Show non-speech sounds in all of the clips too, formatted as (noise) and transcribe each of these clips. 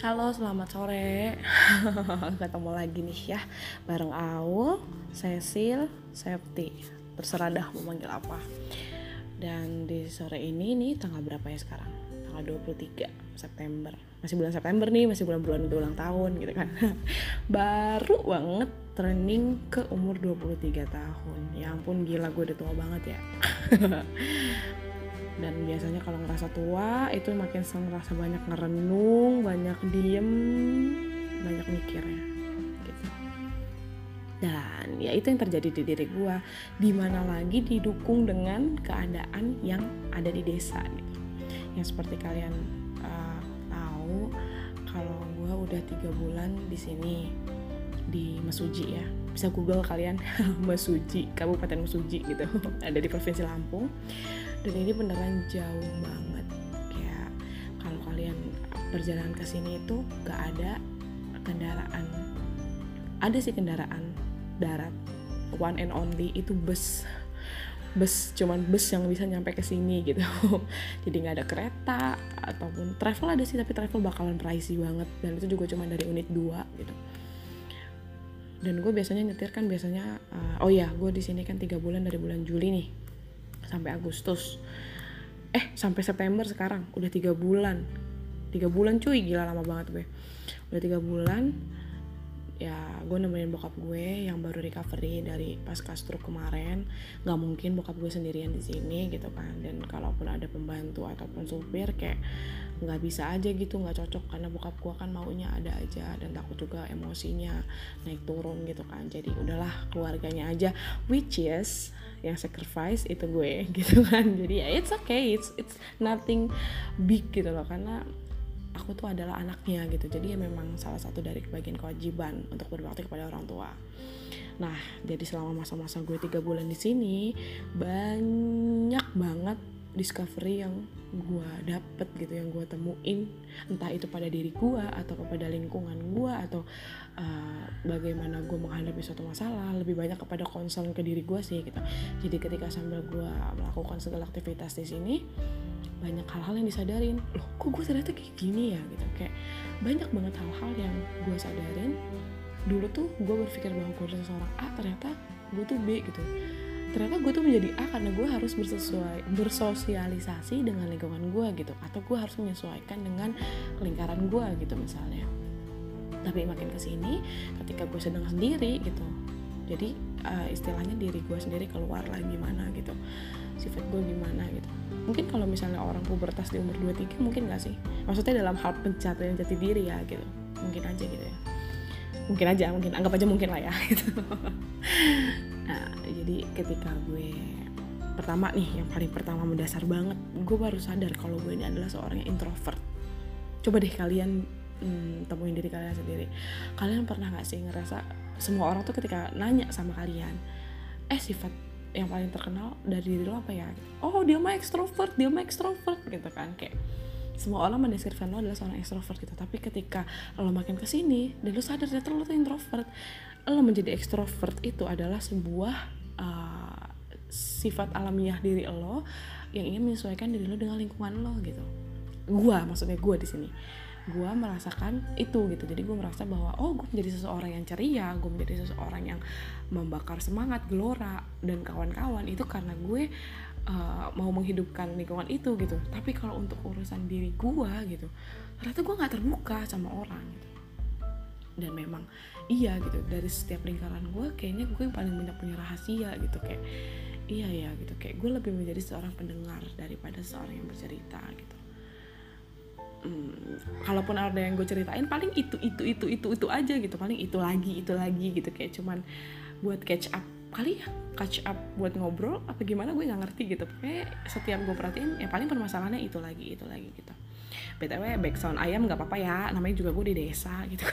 Halo, selamat sore. (laughs) Ketemu lagi nih ya bareng Aul, Cecil, Septi. Terserah dah mau manggil apa. Dan di sore ini nih tanggal berapa ya sekarang? Tanggal 23 September. Masih bulan September nih, masih bulan-bulan ulang tahun gitu kan. (laughs) Baru banget trending ke umur 23 tahun. Ya ampun gila gue udah tua banget ya. (laughs) dan biasanya kalau ngerasa tua itu makin ngerasa banyak ngerenung banyak diem banyak mikirnya gitu. Dan ya itu yang terjadi di diri gue di mana lagi didukung dengan keadaan yang ada di desa gitu. Yang seperti kalian uh, tahu kalau gue udah tiga bulan di sini di Mesuji ya. Bisa google kalian (laughs) Mesuji Kabupaten Mesuji gitu. (laughs) Ada di Provinsi Lampung. Dan ini beneran jauh banget. Kayak kalau kalian perjalanan ke sini itu gak ada kendaraan. Ada sih kendaraan darat. One and only itu bus. Bus cuman bus yang bisa nyampe ke sini gitu. (laughs) Jadi nggak ada kereta ataupun travel ada sih tapi travel bakalan pricey banget. Dan itu juga cuma dari unit 2 gitu dan gue biasanya nyetir kan biasanya uh, oh ya gue di sini kan tiga bulan dari bulan Juli nih sampai Agustus. Eh sampai September sekarang udah tiga bulan. Tiga bulan cuy gila lama banget gue udah tiga bulan ya gue nemenin bokap gue yang baru recovery dari pasca stroke kemarin. Nggak mungkin bokap gue sendirian di sini gitu kan. Dan kalaupun ada pembantu ataupun supir kayak nggak bisa aja gitu nggak cocok. Karena bokap gue kan maunya ada aja dan takut juga emosinya naik turun gitu kan. Jadi udahlah keluarganya aja. Which is yang sacrifice itu gue (laughs) gitu kan. Jadi ya it's okay. It's it's nothing big gitu loh. Karena aku tuh adalah anaknya gitu. Jadi ya memang salah satu dari bagian kewajiban untuk berbakti kepada orang tua. Nah jadi selama masa-masa gue tiga bulan di sini banyak banget discovery yang gue dapet gitu yang gue temuin. Entah itu pada diri gue atau kepada lingkungan gue atau uh, bagaimana gue menghadapi suatu masalah lebih banyak kepada concern ke diri gue sih gitu. Jadi ketika sambil gue melakukan segala aktivitas di sini banyak hal-hal yang disadarin. Loh kok gue ternyata kayak gini ya gitu. Kayak banyak banget hal-hal yang gue sadarin. Dulu tuh gue berpikir bahwa gue adalah seorang A ternyata gue tuh B gitu ternyata gue tuh menjadi A karena gue harus bersesuai bersosialisasi dengan lingkungan gue gitu. Atau gue harus menyesuaikan dengan lingkaran gue gitu misalnya. Tapi makin ke sini ketika gue sedang sendiri gitu jadi uh, istilahnya diri gue sendiri keluar lah gimana gitu sifat gue gimana gitu. Mungkin kalau misalnya orang pubertas di umur 23 mungkin gak sih? Maksudnya dalam hal pencapaian jati diri ya gitu. Mungkin aja gitu ya. Mungkin aja mungkin anggap aja mungkin lah ya (laughs) gitu nah jadi ketika gue pertama nih yang paling pertama mendasar banget gue baru sadar kalau gue ini adalah seorang introvert. Coba deh kalian hmm, temuin diri kalian sendiri. Kalian pernah gak sih ngerasa semua orang tuh ketika nanya sama kalian eh sifat yang paling terkenal dari diri lo apa ya? Oh dia mah ekstrovert dia mah ekstrovert gitu kan kayak semua orang mendeskripsikan lo adalah seorang ekstrovert gitu. Tapi ketika lo makin ke sini dan lo sadar ternyata tuh introvert lo menjadi ekstrovert itu adalah sebuah uh, sifat alamiah diri lo yang ingin menyesuaikan diri lo dengan lingkungan lo gitu. Gua maksudnya gua di sini. Gue merasakan itu gitu. Jadi gue merasa bahwa oh gue menjadi seseorang yang ceria gue menjadi seseorang yang membakar semangat gelora dan kawan-kawan itu karena gue uh, mau menghidupkan lingkungan itu gitu. Tapi kalau untuk urusan diri gue gitu ternyata gue nggak terbuka sama orang gitu. Dan memang iya gitu dari setiap lingkaran gue kayaknya gue yang paling banyak punya rahasia gitu kayak iya ya gitu kayak gue lebih menjadi seorang pendengar daripada seorang yang bercerita gitu. Hmm, kalaupun ada yang gue ceritain paling itu itu itu itu itu aja gitu paling itu lagi itu lagi gitu kayak cuman buat catch up kali ya catch up buat ngobrol apa gimana gue nggak ngerti gitu kayak setiap gue perhatiin ya paling permasalahannya itu lagi itu lagi gitu btw background ayam nggak apa-apa ya namanya juga gue di desa gitu (laughs)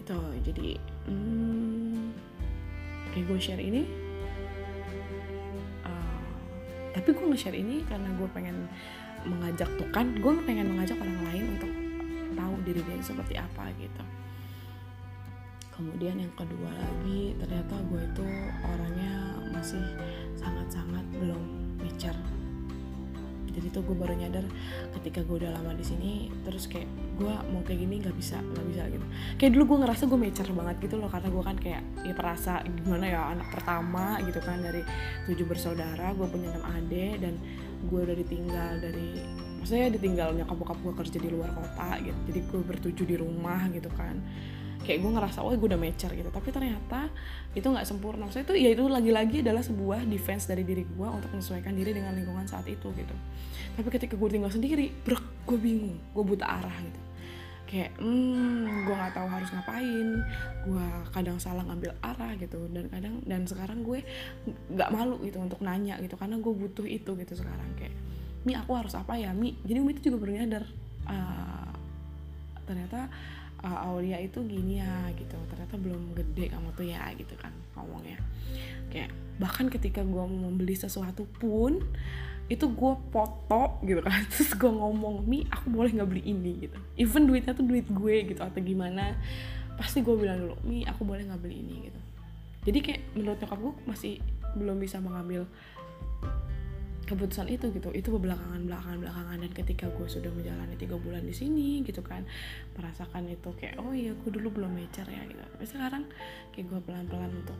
itu jadi hmm, kayak gue share ini uh, tapi gue nge-share ini karena gue pengen mengajak tuh kan gue pengen mengajak orang lain untuk tahu diri dia seperti apa gitu. Kemudian yang kedua lagi ternyata gue itu orangnya masih sangat-sangat belum mature jadi tuh gue baru nyadar ketika gue udah lama di sini terus kayak gue mau kayak gini nggak bisa nggak bisa gitu. Kayak dulu gue ngerasa gue mecer banget gitu loh karena gue kan kayak ya perasa gimana ya anak pertama gitu kan dari tujuh bersaudara gue punya enam adik dan gue udah ditinggal dari maksudnya ditinggal nyokap bokap gue kerja di luar kota gitu. Jadi gue bertujuh di rumah gitu kan kayak gue ngerasa oh gue udah mecer gitu. Tapi ternyata itu nggak sempurna. Maksudnya itu ya itu lagi-lagi adalah sebuah defense dari diri gue untuk menyesuaikan diri dengan lingkungan saat itu gitu. Tapi ketika gue tinggal sendiri brek gue bingung gue buta arah gitu. Kayak hmm gue nggak tahu harus ngapain gue kadang salah ngambil arah gitu. Dan kadang dan sekarang gue nggak malu gitu untuk nanya gitu karena gue butuh itu gitu sekarang. Kayak mi aku harus apa ya mi? Jadi mi itu juga baru nyadar uh, ternyata uh, Aulia itu gini ya gitu. Ternyata belum gede kamu tuh ya gitu kan ngomongnya. Kayak bahkan ketika gue mau membeli sesuatu pun itu gue foto gitu kan. (laughs) Terus gue ngomong mi aku boleh nggak beli ini? Gitu. Even duitnya tuh duit gue gitu atau gimana pasti gue bilang dulu mi aku boleh nggak beli ini? Gitu. Jadi kayak menurut nyokap gue masih belum bisa mengambil keputusan itu gitu. Itu belakangan belakangan belakangan. Dan ketika gue sudah menjalani tiga bulan di sini gitu kan merasakan itu kayak oh iya gue dulu belum mecer ya gitu. Tapi sekarang kayak gue pelan pelan untuk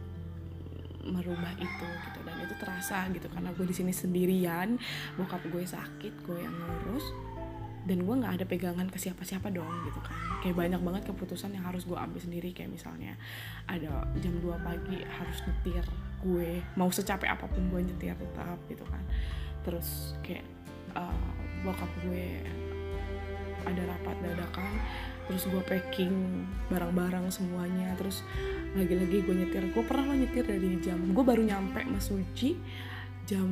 merubah itu gitu. Dan itu terasa gitu karena gue di sini sendirian bokap gue sakit gue yang ngurus dan gue nggak ada pegangan ke siapa-siapa dong gitu kan. Kayak banyak banget keputusan yang harus gue ambil sendiri. Kayak misalnya ada jam 2 pagi harus nyetir gue mau secapek apa pun gue nyetir tetap gitu kan. Terus kayak uh, bokap gue ada rapat dadakan terus gue packing barang-barang semuanya terus lagi-lagi gue nyetir. Gue pernah lo nyetir dari jam gue baru nyampe Masuji jam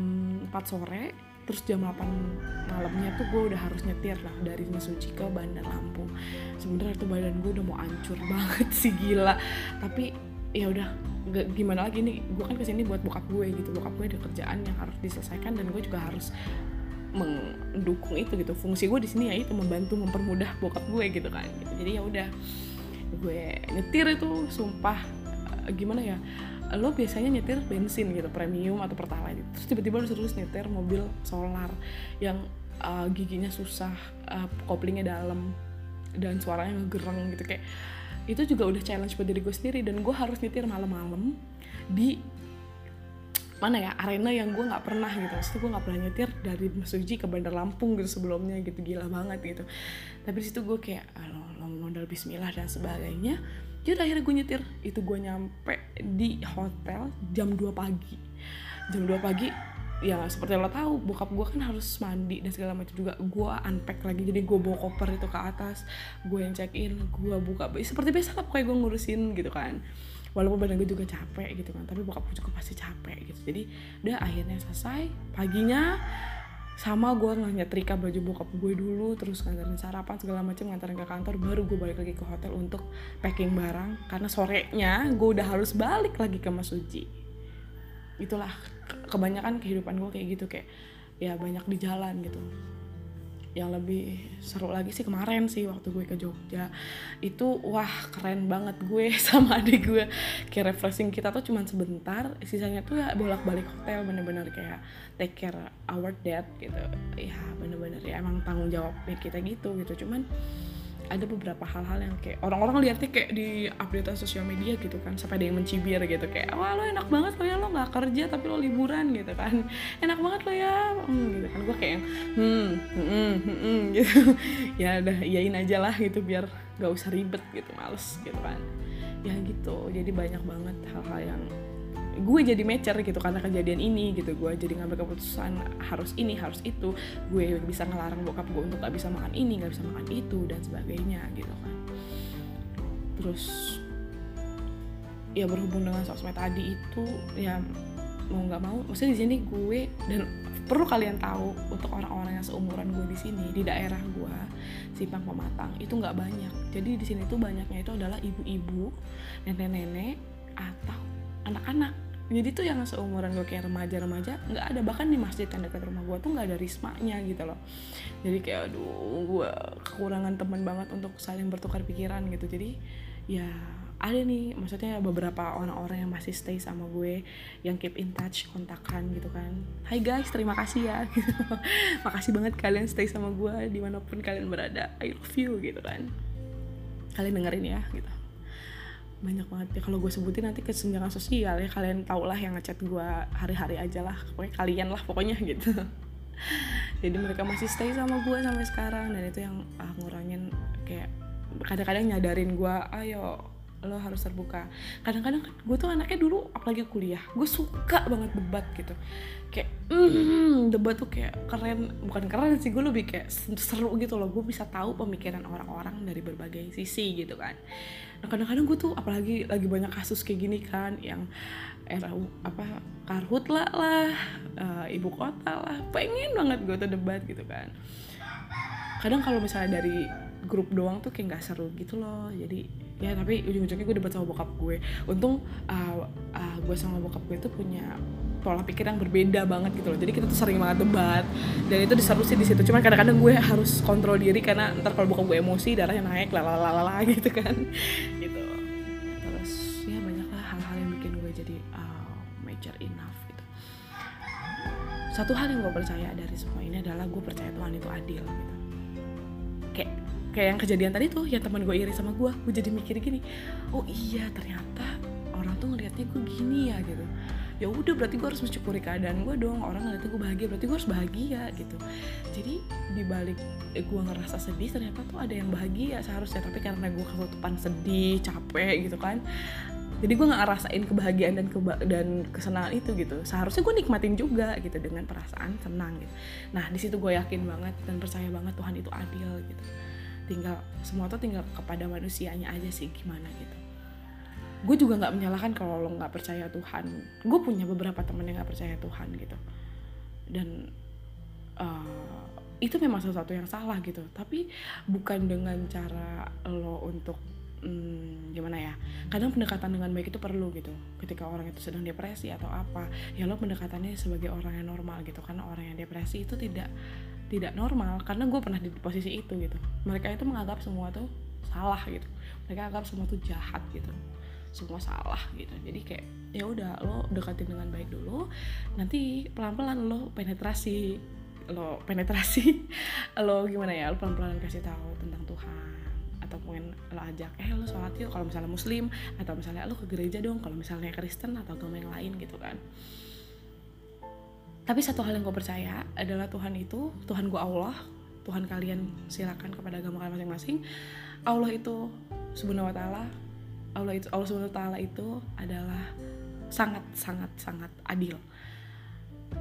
4 sore terus jam 8 malamnya tuh gue udah harus nyetir lah dari Masuji ke Bandar Lampung. Sebenarnya itu badan gue udah mau hancur (laughs) banget sih gila. Tapi ya udah gimana lagi nih? Gue kan ke sini buat bokap gue gitu. Bokap gue ada kerjaan yang harus diselesaikan dan gue juga harus mendukung itu gitu. Fungsi gue di sini ya itu membantu mempermudah bokap gue gitu kan. Gitu. jadi ya udah gue nyetir itu sumpah uh, gimana ya lo biasanya nyetir bensin gitu premium atau pertalite terus tiba-tiba lo terus nyetir mobil solar yang uh, giginya susah uh, koplingnya dalam dan suaranya ngegereng gitu. Kayak itu juga udah challenge buat diri gue sendiri dan gue harus nyetir malam-malam di mana ya arena yang gue nggak pernah gitu. Maksudnya gue nggak pernah nyetir dari Mesuji ke Bandar Lampung gitu sebelumnya gitu gila banget gitu. Tapi di situ gue kayak modal Bismillah dan sebagainya. Jadi akhirnya gue nyetir. Itu gue nyampe di hotel jam 2 pagi. Jam 2 pagi ya seperti lo tahu bokap gue kan harus mandi dan segala macam juga. Gue unpack lagi jadi gue bawa koper itu ke atas gue yang check in gue buka. Seperti biasa lah pokoknya gue ngurusin gitu kan. Walaupun badan gue juga capek gitu kan tapi bokap gue juga pasti capek gitu. Jadi udah akhirnya selesai paginya sama gue nyetrika baju bokap gue dulu terus nganterin sarapan segala macam nganterin ke kantor baru gue balik lagi ke hotel untuk packing barang. Karena sorenya gue udah harus balik lagi ke Mas Uji itulah kebanyakan kehidupan gue kayak gitu kayak ya banyak di jalan gitu. Yang lebih seru lagi sih kemarin sih waktu gue ke Jogja itu wah keren banget gue (laughs) sama adik gue. Kayak refreshing kita tuh cuman sebentar sisanya tuh ya bolak balik hotel bener-bener kayak take care our dad gitu. Ya bener-bener ya emang tanggung jawabnya kita gitu gitu. Cuman ada beberapa hal-hal yang kayak orang-orang lihatnya kayak di update sosial media gitu kan sampai ada yang mencibir gitu kayak wah lo enak banget lo ya lo nggak kerja tapi lo liburan gitu kan. (laughs) Enak banget lo ya hmm, gitu kan. Gue kayak hmm hmm, hmm, hmm, (laughs) gitu. Ya udah iyain aja lah gitu biar gak usah ribet gitu males gitu kan. Ya gitu jadi banyak banget hal-hal yang gue jadi mecer gitu karena kejadian ini gitu. Gue jadi ngambil keputusan harus ini harus itu. Gue bisa ngelarang bokap gue untuk gak bisa makan ini gak bisa makan itu dan sebagainya gitu kan. Terus ya berhubung dengan sosmed tadi itu ya mau nggak mau maksudnya di sini gue dan perlu kalian tahu untuk orang-orang yang seumuran gue di sini di daerah gue simpang pematang itu nggak banyak. Jadi di sini tuh banyaknya itu adalah ibu-ibu nenek-nenek atau anak-anak jadi tuh yang seumuran gue kayak remaja-remaja nggak ada. Bahkan di masjid yang dekat rumah gue tuh nggak ada rismanya gitu loh. Jadi kayak aduh gue kekurangan teman banget untuk saling bertukar pikiran gitu. Jadi ya ada nih. Maksudnya beberapa orang-orang yang masih stay sama gue yang keep in touch kontakan gitu kan. Hai guys terima kasih ya. (laughs) Makasih banget kalian stay sama gue di mana pun kalian berada. I love you gitu kan. Kalian dengerin ya gitu banyak banget. Ya kalau gue sebutin nanti kesenjangan sosial ya kalian tau lah yang ngechat gue hari-hari aja lah. Pokoknya kalian lah pokoknya (laughs) gitu. Jadi mereka masih stay sama gue sampai sekarang dan itu yang ah, ngurangin kayak kadang-kadang nyadarin gue ayo lo harus terbuka. Kadang-kadang kan gue tuh anaknya dulu apalagi kuliah gue suka banget debat gitu. Kayak mm, debat tuh kayak keren. Bukan keren sih gue lebih kayak seru gitu loh. Gue bisa tahu pemikiran orang-orang dari berbagai sisi gitu kan. Nah kadang-kadang gue tuh apalagi lagi banyak kasus kayak gini kan yang era apa karhut lah lah uh, ibu kota lah pengen banget gue tuh debat gitu kan kadang kalau misalnya dari grup doang tuh kayak nggak seru gitu loh. Jadi ya tapi ujung-ujungnya gue debat sama bokap gue. Untung uh, uh, gue sama bokap gue tuh punya pola pikir yang berbeda banget gitu loh. Jadi kita tuh sering banget debat dan itu diseru sih di situ. Cuman kadang-kadang gue harus kontrol diri karena ntar kalau bokap gue emosi darahnya naik lalalala (laughs) gitu kan. Gitu. Terus ya banyaklah hal-hal yang bikin gue jadi uh, major enough gitu. Satu hal yang gue percaya dari semua adalah gue percaya Tuhan itu adil gitu. Kayak kayak yang kejadian tadi tuh yang teman gue iri sama gue gue jadi mikir gini oh iya ternyata orang tuh ngelihatnya gue gini ya gitu. Ya udah berarti gue harus mensyukuri keadaan gue dong. Orang ngeliatnya gue bahagia berarti gue harus bahagia gitu. Jadi dibalik eh, gue ngerasa sedih ternyata tuh ada yang bahagia seharusnya. Tapi karena gue ketutupan sedih capek gitu kan jadi gue nggak ngerasain kebahagiaan dan keba dan kesenangan itu gitu. Seharusnya gue nikmatin juga gitu dengan perasaan senang gitu. Nah di situ gue yakin banget dan percaya banget Tuhan itu adil gitu. Tinggal semua tuh tinggal kepada manusianya aja sih gimana gitu. Gue juga nggak menyalahkan kalau lo nggak percaya Tuhan. Gue punya beberapa temen yang nggak percaya Tuhan gitu. Dan uh, itu memang sesuatu yang salah gitu. Tapi bukan dengan cara lo untuk hmm, gimana ya kadang pendekatan dengan baik itu perlu gitu ketika orang itu sedang depresi atau apa ya lo pendekatannya sebagai orang yang normal gitu karena orang yang depresi itu tidak tidak normal karena gue pernah di posisi itu gitu mereka itu menganggap semua tuh salah gitu mereka anggap semua tuh jahat gitu semua salah gitu jadi kayak ya udah lo dekatin dengan baik dulu nanti pelan pelan lo penetrasi lo penetrasi (laughs) lo gimana ya lo pelan pelan kasih tahu tentang Tuhan atau mungkin lo ajak eh lo sholat yuk kalau misalnya muslim atau misalnya lo ke gereja dong kalau misalnya Kristen atau agama yang lain gitu kan. Tapi satu hal yang gue percaya adalah Tuhan itu Tuhan gue Allah Tuhan kalian silakan kepada agama kalian masing-masing. Allah itu subhanahu wa taala Allah itu Allah subhanahu wa taala itu adalah sangat sangat sangat adil.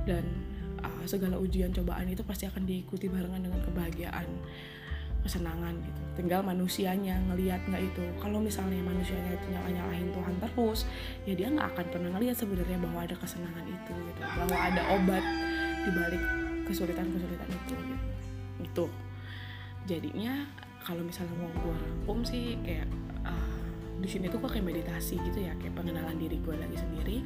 Dan uh, segala ujian cobaan itu pasti akan diikuti barengan dengan kebahagiaan kesenangan gitu. Tinggal manusianya ngelihat nggak itu. Kalau misalnya manusianya itu nyala nyalahin Tuhan terus ya dia nggak akan pernah ngelihat sebenarnya bahwa ada kesenangan itu gitu. Bahwa ada obat di balik kesulitan kesulitan itu gitu. Itu. Jadinya kalau misalnya mau gue rangkum sih kayak uh, di sini tuh kok kayak meditasi gitu ya kayak pengenalan diri gue lagi sendiri.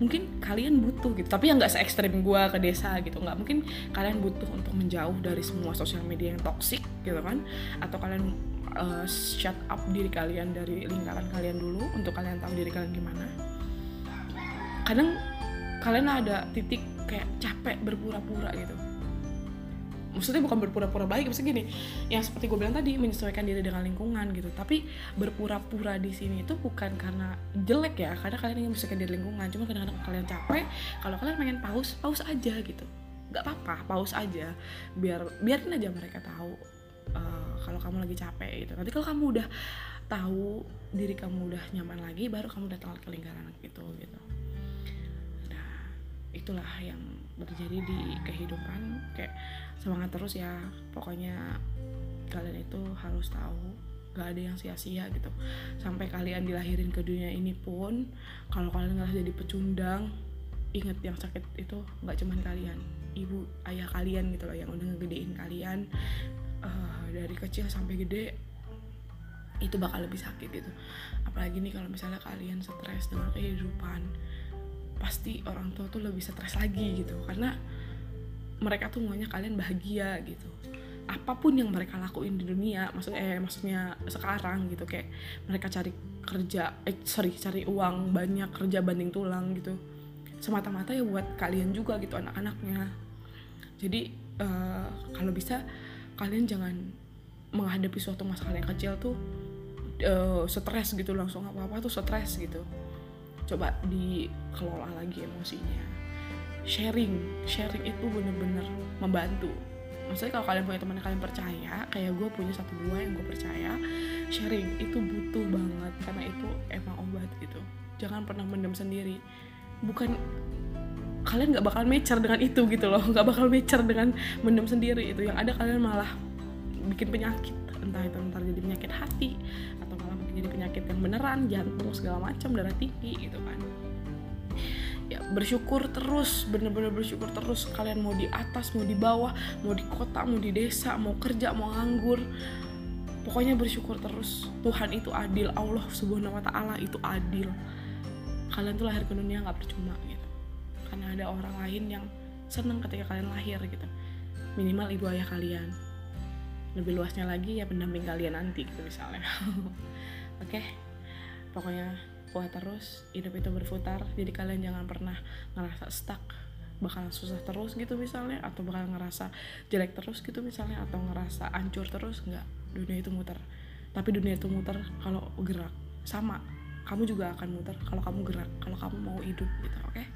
Mungkin kalian butuh gitu tapi yang nggak se ekstrim gue ke desa gitu nggak. Mungkin kalian butuh untuk menjauh dari semua sosial media yang toksik gitu kan atau kalian uh, shut up diri kalian dari lingkaran kalian dulu untuk kalian tahu diri kalian gimana. Kadang kalian ada titik kayak capek berpura-pura gitu maksudnya bukan berpura-pura baik maksudnya gini yang seperti gue bilang tadi menyesuaikan diri dengan lingkungan gitu. Tapi berpura-pura di sini itu bukan karena jelek ya karena kalian ingin menyesuaikan diri lingkungan. Cuma kadang-kadang kalian capek kalau kalian pengen pause pause aja gitu. Nggak apa-apa pause aja. Biar biarin aja mereka tahu uh, kalau kamu lagi capek gitu. Nanti kalau kamu udah tahu diri kamu udah nyaman lagi baru kamu datang ke lingkaran gitu gitu itulah yang terjadi di kehidupan. Kayak semangat terus ya. Pokoknya kalian itu harus tahu gak ada yang sia-sia gitu. Sampai kalian dilahirin ke dunia ini pun kalau kalian ngerasa jadi pecundang inget yang sakit itu nggak cuman kalian ibu ayah kalian gitu loh yang udah ngegedein kalian. Uh, dari kecil sampai gede itu bakal lebih sakit gitu. Apalagi nih kalau misalnya kalian stres dengan kehidupan pasti orang tua tuh lebih stres lagi gitu. Karena mereka tuh maunya kalian bahagia gitu. Apa pun yang mereka lakuin di dunia maksudnya eh maksudnya sekarang gitu kayak mereka cari kerja eh sorry cari uang banyak kerja banding tulang gitu. Semata-mata ya buat kalian juga gitu anak-anaknya. Jadi uh, kalau bisa kalian jangan menghadapi suatu masalah yang kecil tuh uh, stres gitu langsung apa-apa tuh stres gitu coba dikelola lagi emosinya. Sharing sharing itu bener-bener membantu. Maksudnya kalau kalian punya teman yang kalian percaya kayak gue punya satu dua yang gue percaya sharing itu butuh banget karena itu emang obat gitu. Jangan pernah mendem sendiri. Bukan kalian nggak bakal mecer dengan itu gitu loh. (laughs) Nggak bakal mecer dengan mendem sendiri. Itu yang ada kalian malah bikin penyakit. Entah itu ntar jadi penyakit hati jadi penyakit yang beneran jantung segala macam darah tinggi gitu kan. Ya bersyukur terus bener-bener bersyukur terus kalian mau di atas mau di bawah mau di kota mau di desa mau kerja mau nganggur. Pokoknya bersyukur terus. Tuhan itu adil Allah subhanahu wa ta'ala itu adil. Kalian tuh lahir ke dunia nggak percuma gitu. Karena ada orang lain yang seneng ketika kalian lahir gitu. Minimal ibu ayah kalian. Lebih luasnya lagi ya pendamping kalian nanti gitu misalnya (laughs) oke? Okay? pokoknya kuat terus hidup itu berputar jadi kalian jangan pernah ngerasa stuck. Bakalan susah terus gitu misalnya atau bakal ngerasa jelek terus gitu misalnya atau ngerasa hancur terus nggak. Dunia itu muter. Tapi dunia itu muter kalau gerak. Sama kamu juga akan muter kalau kamu gerak kalau kamu mau hidup gitu oke? Okay?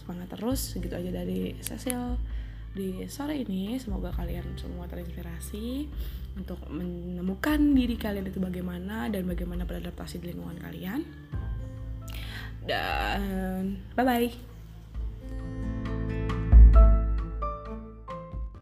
semangat terus segitu aja dari Cecil di sore ini. Semoga kalian semua terinspirasi untuk menemukan diri kalian itu bagaimana dan bagaimana beradaptasi di lingkungan kalian. Dan bye bye